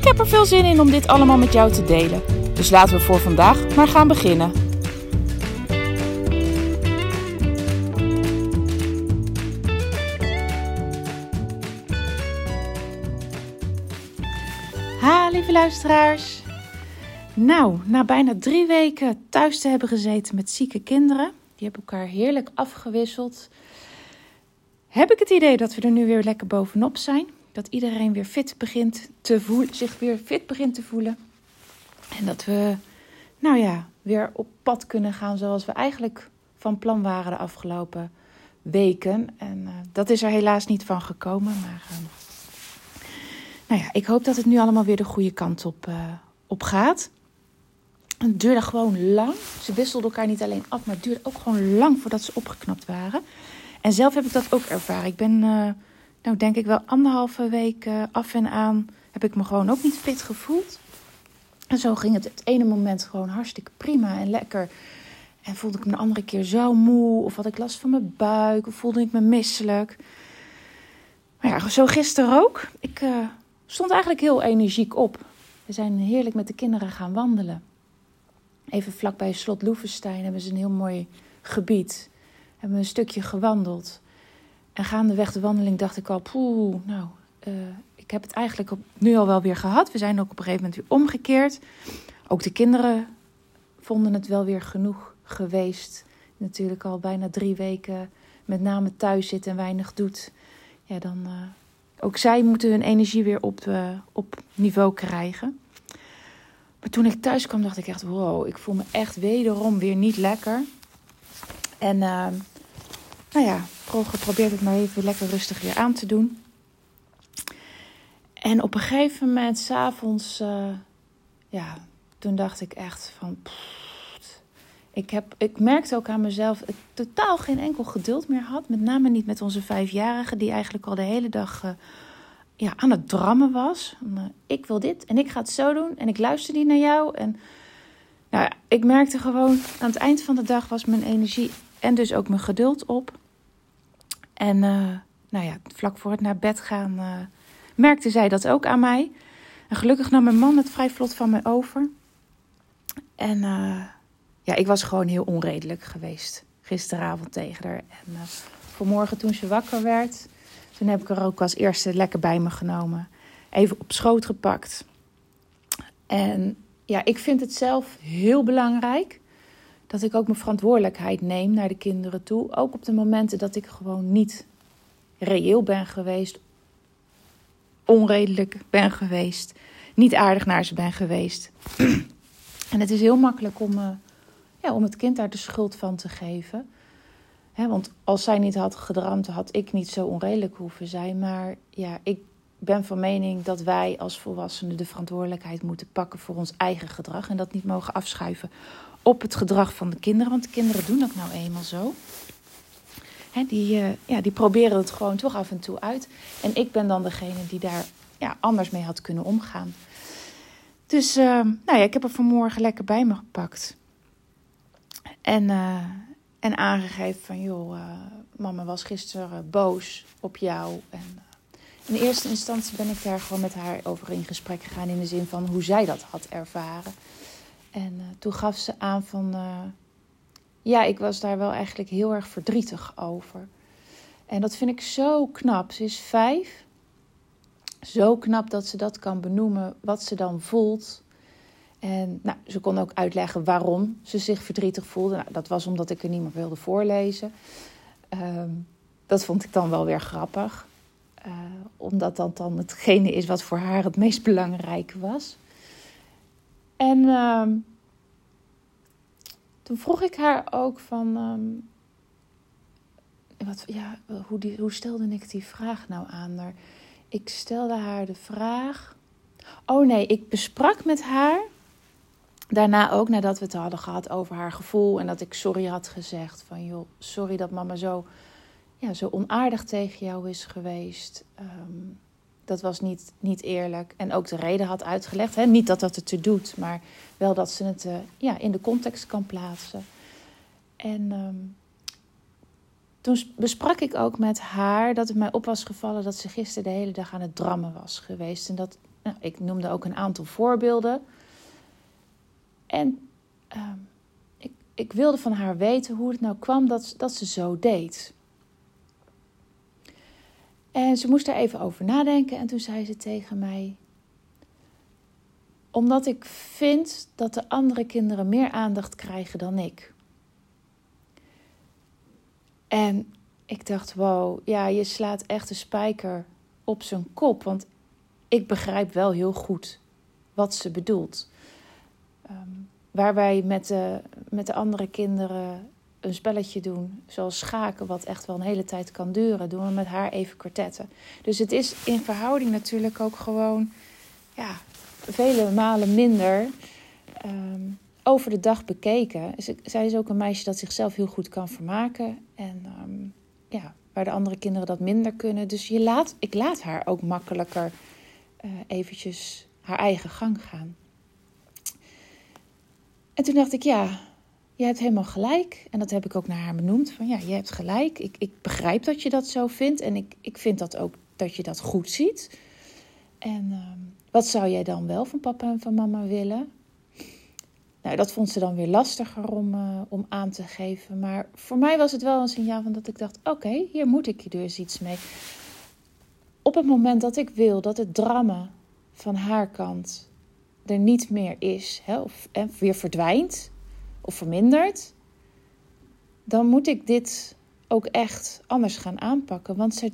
Ik heb er veel zin in om dit allemaal met jou te delen. Dus laten we voor vandaag maar gaan beginnen. Ha, lieve luisteraars. Nou, na bijna drie weken thuis te hebben gezeten met zieke kinderen, die hebben elkaar heerlijk afgewisseld, heb ik het idee dat we er nu weer lekker bovenop zijn. Dat iedereen weer fit begint te voelen, zich weer fit begint te voelen. En dat we, nou ja, weer op pad kunnen gaan zoals we eigenlijk van plan waren de afgelopen weken. En uh, dat is er helaas niet van gekomen. Maar uh, nou ja, ik hoop dat het nu allemaal weer de goede kant op, uh, op gaat. Het duurde gewoon lang. Ze wisselden elkaar niet alleen af, maar het duurde ook gewoon lang voordat ze opgeknapt waren. En zelf heb ik dat ook ervaren. Ik ben, uh, nou denk ik wel anderhalve week uh, af en aan, heb ik me gewoon ook niet fit gevoeld. En zo ging het het ene moment gewoon hartstikke prima en lekker. En voelde ik me een andere keer zo moe, of had ik last van mijn buik, of voelde ik me misselijk. Maar ja, zo gisteren ook. Ik uh, stond eigenlijk heel energiek op. We zijn heerlijk met de kinderen gaan wandelen. Even vlakbij Slot Loevestein hebben ze een heel mooi gebied hebben we een stukje gewandeld. En gaandeweg de wandeling dacht ik al, poeh, nou, uh, ik heb het eigenlijk op, nu al wel weer gehad. We zijn ook op een gegeven moment weer omgekeerd. Ook de kinderen vonden het wel weer genoeg geweest. Natuurlijk al bijna drie weken met name thuis zit en weinig doet. Ja, dan, uh, ook zij moeten hun energie weer op, uh, op niveau krijgen. Maar toen ik thuis kwam, dacht ik echt: wow, ik voel me echt wederom weer niet lekker. En nou ja, geprobeerd het maar even lekker rustig weer aan te doen. En op een gegeven moment, s'avonds, uh, ja, toen dacht ik echt van. Ik, heb, ik merkte ook aan mezelf dat ik totaal geen enkel geduld meer had. Met name niet met onze vijfjarige, die eigenlijk al de hele dag uh, ja, aan het drammen was. Uh, ik wil dit en ik ga het zo doen en ik luister niet naar jou. En nou ik merkte gewoon aan het eind van de dag was mijn energie en dus ook mijn geduld op. En uh, nou ja, vlak voor het naar bed gaan uh, merkte zij dat ook aan mij. En gelukkig nam mijn man het vrij vlot van me over. En uh, ja, ik was gewoon heel onredelijk geweest gisteravond tegen haar. En vanmorgen toen ze wakker werd, toen heb ik haar ook als eerste lekker bij me genomen. Even op schoot gepakt. En ja, ik vind het zelf heel belangrijk dat ik ook mijn verantwoordelijkheid neem naar de kinderen toe. Ook op de momenten dat ik gewoon niet reëel ben geweest, onredelijk ben geweest, niet aardig naar ze ben geweest. en het is heel makkelijk om, uh, ja, om het kind daar de schuld van te geven. Want als zij niet had gedramd, had ik niet zo onredelijk hoeven zijn. Maar ja, ik ben van mening dat wij als volwassenen de verantwoordelijkheid moeten pakken voor ons eigen gedrag. En dat niet mogen afschuiven op het gedrag van de kinderen. Want de kinderen doen dat nou eenmaal zo. He, die, uh, ja, die proberen het gewoon toch af en toe uit. En ik ben dan degene die daar ja, anders mee had kunnen omgaan. Dus uh, nou ja, ik heb er vanmorgen lekker bij me gepakt. En, uh, en aangegeven van, joh, mama was gisteren boos op jou. En in eerste instantie ben ik daar gewoon met haar over in gesprek gegaan. In de zin van hoe zij dat had ervaren. En uh, toen gaf ze aan van, uh, ja, ik was daar wel eigenlijk heel erg verdrietig over. En dat vind ik zo knap. Ze is vijf. Zo knap dat ze dat kan benoemen, wat ze dan voelt. En nou, ze kon ook uitleggen waarom ze zich verdrietig voelde. Nou, dat was omdat ik er niet meer wilde voorlezen. Um, dat vond ik dan wel weer grappig. Uh, omdat dat dan hetgene is wat voor haar het meest belangrijke was. En uh, toen vroeg ik haar ook van. Um, wat, ja, hoe, die, hoe stelde ik die vraag nou aan haar? Ik stelde haar de vraag. Oh nee, ik besprak met haar. Daarna ook, nadat we het hadden gehad over haar gevoel. En dat ik sorry had gezegd. Van joh, sorry dat mama zo, ja, zo onaardig tegen jou is geweest. Ehm, dat was niet, niet eerlijk. En ook de reden had uitgelegd. Hè? Niet dat dat het te doet, maar wel dat ze het uh, ja, in de context kan plaatsen. En ehm, toen besprak ik ook met haar dat het mij op was gevallen dat ze gisteren de hele dag aan het drammen was geweest. En dat, nou, ik noemde ook een aantal voorbeelden. En ehm, ik, ik wilde van haar weten hoe het nou kwam dat, dat ze zo deed. En ze moest daar even over nadenken en toen zei ze tegen mij: Omdat ik vind dat de andere kinderen meer aandacht krijgen dan ik. En ik dacht: Wow, ja, je slaat echt de spijker op zijn kop. Want ik begrijp wel heel goed wat ze bedoelt. Um, waar wij met de, met de andere kinderen een spelletje doen, zoals schaken, wat echt wel een hele tijd kan duren, doen we met haar even kwartetten. Dus het is in verhouding natuurlijk ook gewoon ja, vele malen minder ehm, over de dag bekeken. Zij is ook een meisje dat zichzelf heel goed kan vermaken. En ehm, ja, waar de andere kinderen dat minder kunnen. Dus je laat, ik laat haar ook makkelijker uh, eventjes haar eigen gang gaan. En toen dacht ik, ja, je hebt helemaal gelijk. En dat heb ik ook naar haar benoemd. Van ja, je hebt gelijk. Ik, ik begrijp dat je dat zo vindt. En ik, ik vind dat ook dat je dat goed ziet. En ehm, wat zou jij dan wel van papa en van mama willen? Nou, dat vond ze dan weer lastiger om, uh, om aan te geven. Maar voor mij was het wel een signaal van dat ik dacht: oké, hier moet ik dus iets mee. Op het moment dat ik wil dat het drama van haar kant er niet meer is, hè, of weer verdwijnt, of vermindert, dan moet ik dit ook echt anders gaan aanpakken. Want ze,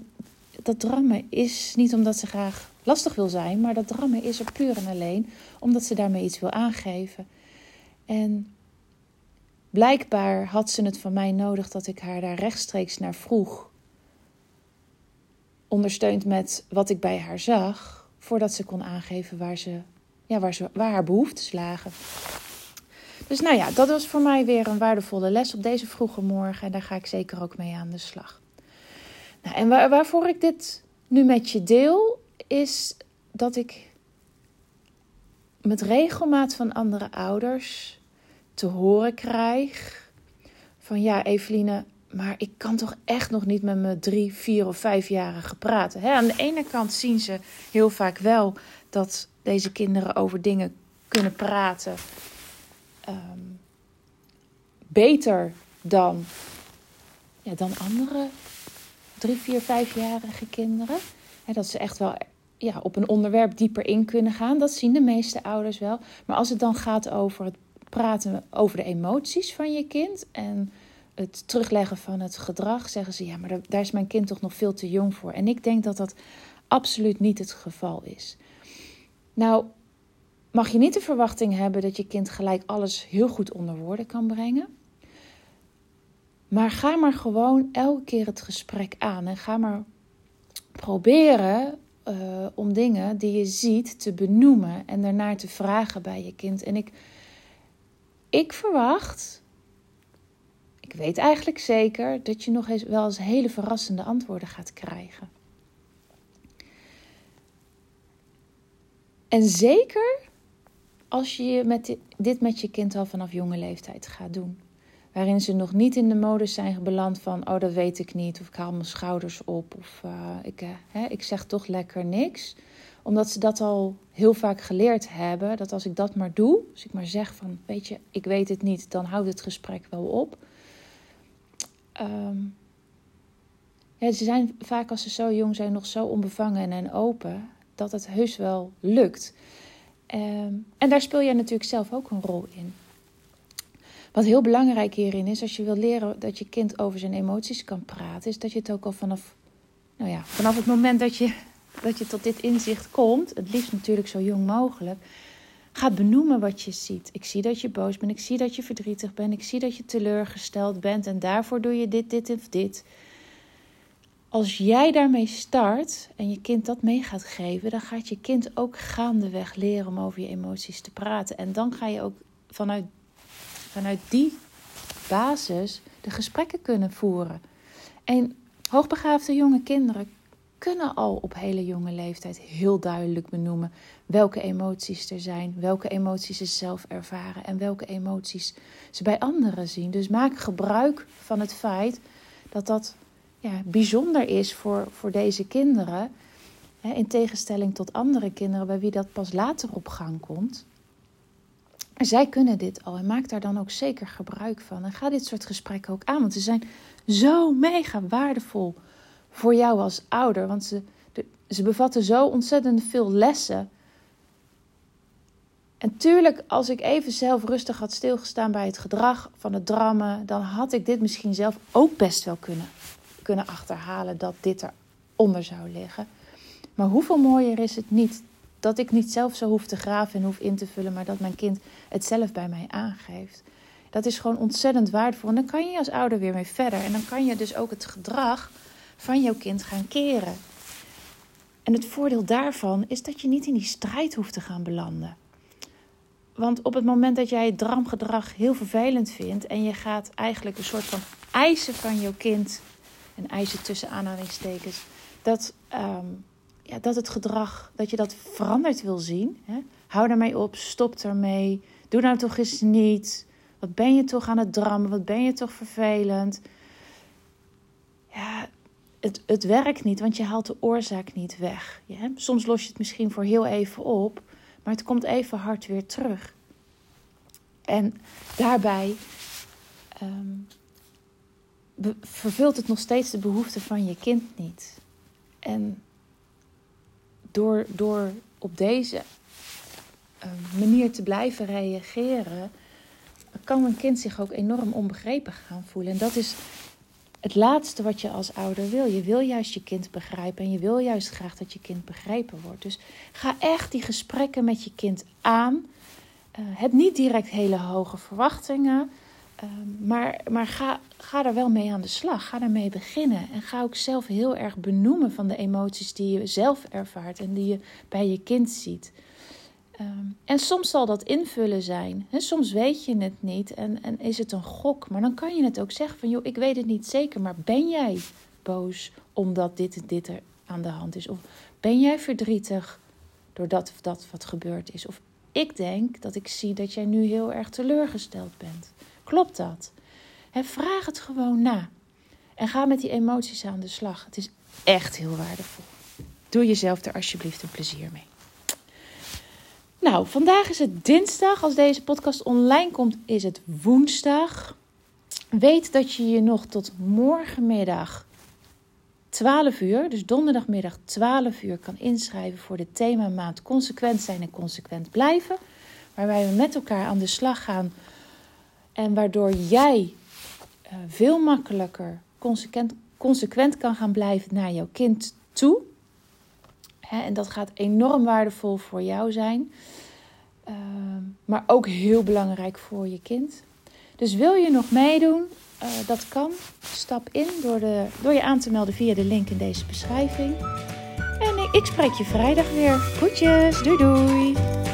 dat drammen is niet omdat ze graag lastig wil zijn, maar dat drammen is er puur en alleen omdat ze daarmee iets wil aangeven. En blijkbaar had ze het van mij nodig dat ik haar daar rechtstreeks naar vroeg. Ondersteund met wat ik bij haar zag, voordat ze kon aangeven waar, ze, ja, waar, ze, waar haar behoeftes lagen. Dus nou ja, dat was voor mij weer een waardevolle les op deze vroege morgen. En daar ga ik zeker ook mee aan de slag. Nou, en waar, waarvoor ik dit nu met je deel, is dat ik met regelmaat van andere ouders te horen krijg: van ja, Eveline, maar ik kan toch echt nog niet met mijn drie, vier of vijfjarige praten. Aan de ene kant zien ze heel vaak wel dat deze kinderen over dingen kunnen praten Ehm, beter dan, ja, dan andere drie, vier, vijfjarige kinderen. dat ze echt wel ja, op een onderwerp dieper in kunnen gaan. Dat zien de meeste ouders wel. Maar als het dan gaat over het praten over de emoties van je kind en het terugleggen van het gedrag, zeggen ze ja, maar daar is mijn kind toch nog veel te jong voor. En ik denk dat dat absoluut niet het geval is. Nou, mag je niet de verwachting hebben dat je kind gelijk alles heel goed onder woorden kan brengen. Maar ga maar gewoon elke keer het gesprek aan en ga maar proberen uh, om dingen die je ziet te benoemen en daarnaar te vragen bij je kind. En ik, ik verwacht, ik weet eigenlijk zeker, dat je nog eens wel eens hele verrassende antwoorden gaat krijgen. En zeker als je met dit met je kind al vanaf jonge leeftijd gaat doen. Waarin ze nog niet in de modus zijn beland van, oh dat weet ik niet, of ik haal mijn schouders op, of uh, ik, uh, hè, ik zeg toch lekker niks. Omdat ze dat al heel vaak geleerd hebben, dat als ik dat maar doe, als ik maar zeg van, weet je, ik weet het niet, dan houdt het gesprek wel op. Ja, ze zijn vaak als ze zo jong zijn nog zo onbevangen en open, dat het heus wel lukt. Ehm, en daar speel jij natuurlijk zelf ook een rol in. Wat heel belangrijk hierin is, als je wil leren dat je kind over zijn emoties kan praten, is dat je het ook al vanaf, nou ja, vanaf het moment dat je, dat je tot dit inzicht komt, het liefst natuurlijk zo jong mogelijk, gaat benoemen wat je ziet. Ik zie dat je boos bent, ik zie dat je verdrietig bent, ik zie dat je teleurgesteld bent en daarvoor doe je dit, dit of dit. Als jij daarmee start en je kind dat mee gaat geven, dan gaat je kind ook gaandeweg leren om over je emoties te praten. En dan ga je ook vanuit, vanuit die basis de gesprekken kunnen voeren. En hoogbegaafde jonge kinderen kunnen al op hele jonge leeftijd heel duidelijk benoemen welke emoties er zijn, welke emoties ze zelf ervaren en welke emoties ze bij anderen zien. Dus maak gebruik van het feit dat dat ja, bijzonder is voor, voor deze kinderen. Hè, in tegenstelling tot andere kinderen bij wie dat pas later op gang komt. zij kunnen dit al en maak daar dan ook zeker gebruik van. En ga dit soort gesprekken ook aan, want ze zijn zo mega waardevol voor jou als ouder. Want ze, ze bevatten zo ontzettend veel lessen. En tuurlijk, als ik even zelf rustig had stilgestaan bij het gedrag van het drammen, dan had ik dit misschien zelf ook best wel kunnen kunnen achterhalen dat dit eronder zou liggen. Maar hoeveel mooier is het niet dat ik niet zelf zo hoef te graven en hoef in te vullen, maar dat mijn kind het zelf bij mij aangeeft. Dat is gewoon ontzettend waardevol. En dan kan je als ouder weer mee verder. En dan kan je dus ook het gedrag van jouw kind gaan keren. En het voordeel daarvan is dat je niet in die strijd hoeft te gaan belanden. Want op het moment dat jij het dramgedrag heel vervelend vindt en je gaat eigenlijk een soort van eisen van jouw kind en eisen tussen aanhalingstekens, dat, um, ja, dat het gedrag, dat je dat veranderd wil zien. Hè? Hou daarmee op, stop ermee, doe nou toch eens niet. Wat ben je toch aan het drammen, wat ben je toch vervelend. Ja, het, het werkt niet, want je haalt de oorzaak niet weg. Ja? Soms los je het misschien voor heel even op, maar het komt even hard weer terug. En daarbij um, vervult het nog steeds de behoeften van je kind niet. En door, door op deze uh, manier te blijven reageren, kan een kind zich ook enorm onbegrepen gaan voelen. En dat is het laatste wat je als ouder wil. Je wil juist je kind begrijpen en je wil juist graag dat je kind begrepen wordt. Dus ga echt die gesprekken met je kind aan. Uh, heb niet direct hele hoge verwachtingen. Ehm, maar maar ga, ga er wel mee aan de slag. Ga daarmee beginnen. En ga ook zelf heel erg benoemen van de emoties die je zelf ervaart en die je bij je kind ziet. Ehm, en soms zal dat invullen zijn. He, soms weet je het niet en, en is het een gok. Maar dan kan je het ook zeggen van, joh, ik weet het niet zeker, maar ben jij boos omdat dit en dit er aan de hand is? Of ben jij verdrietig doordat dat wat gebeurd is? Of ik denk dat ik zie dat jij nu heel erg teleurgesteld bent. Klopt dat? vraag het gewoon na. En ga met die emoties aan de slag. Het is echt heel waardevol. Doe jezelf er alsjeblieft een plezier mee. Nou, vandaag is het dinsdag. Als deze podcast online komt, is het woensdag. Weet dat je je nog tot morgenmiddag 12 uur, dus donderdagmiddag 12 uur, kan inschrijven voor de themamaand Consequent zijn en consequent blijven. Waarbij we met elkaar aan de slag gaan en waardoor jij uh, veel makkelijker consequent, consequent kan gaan blijven naar jouw kind toe. En dat gaat enorm waardevol voor jou zijn. Uh, maar ook heel belangrijk voor je kind. Dus wil je nog meedoen? Uh, dat kan. Stap in door, de, door je aan te melden via de link in deze beschrijving. En ik spreek je vrijdag weer. Groetjes, doei doei!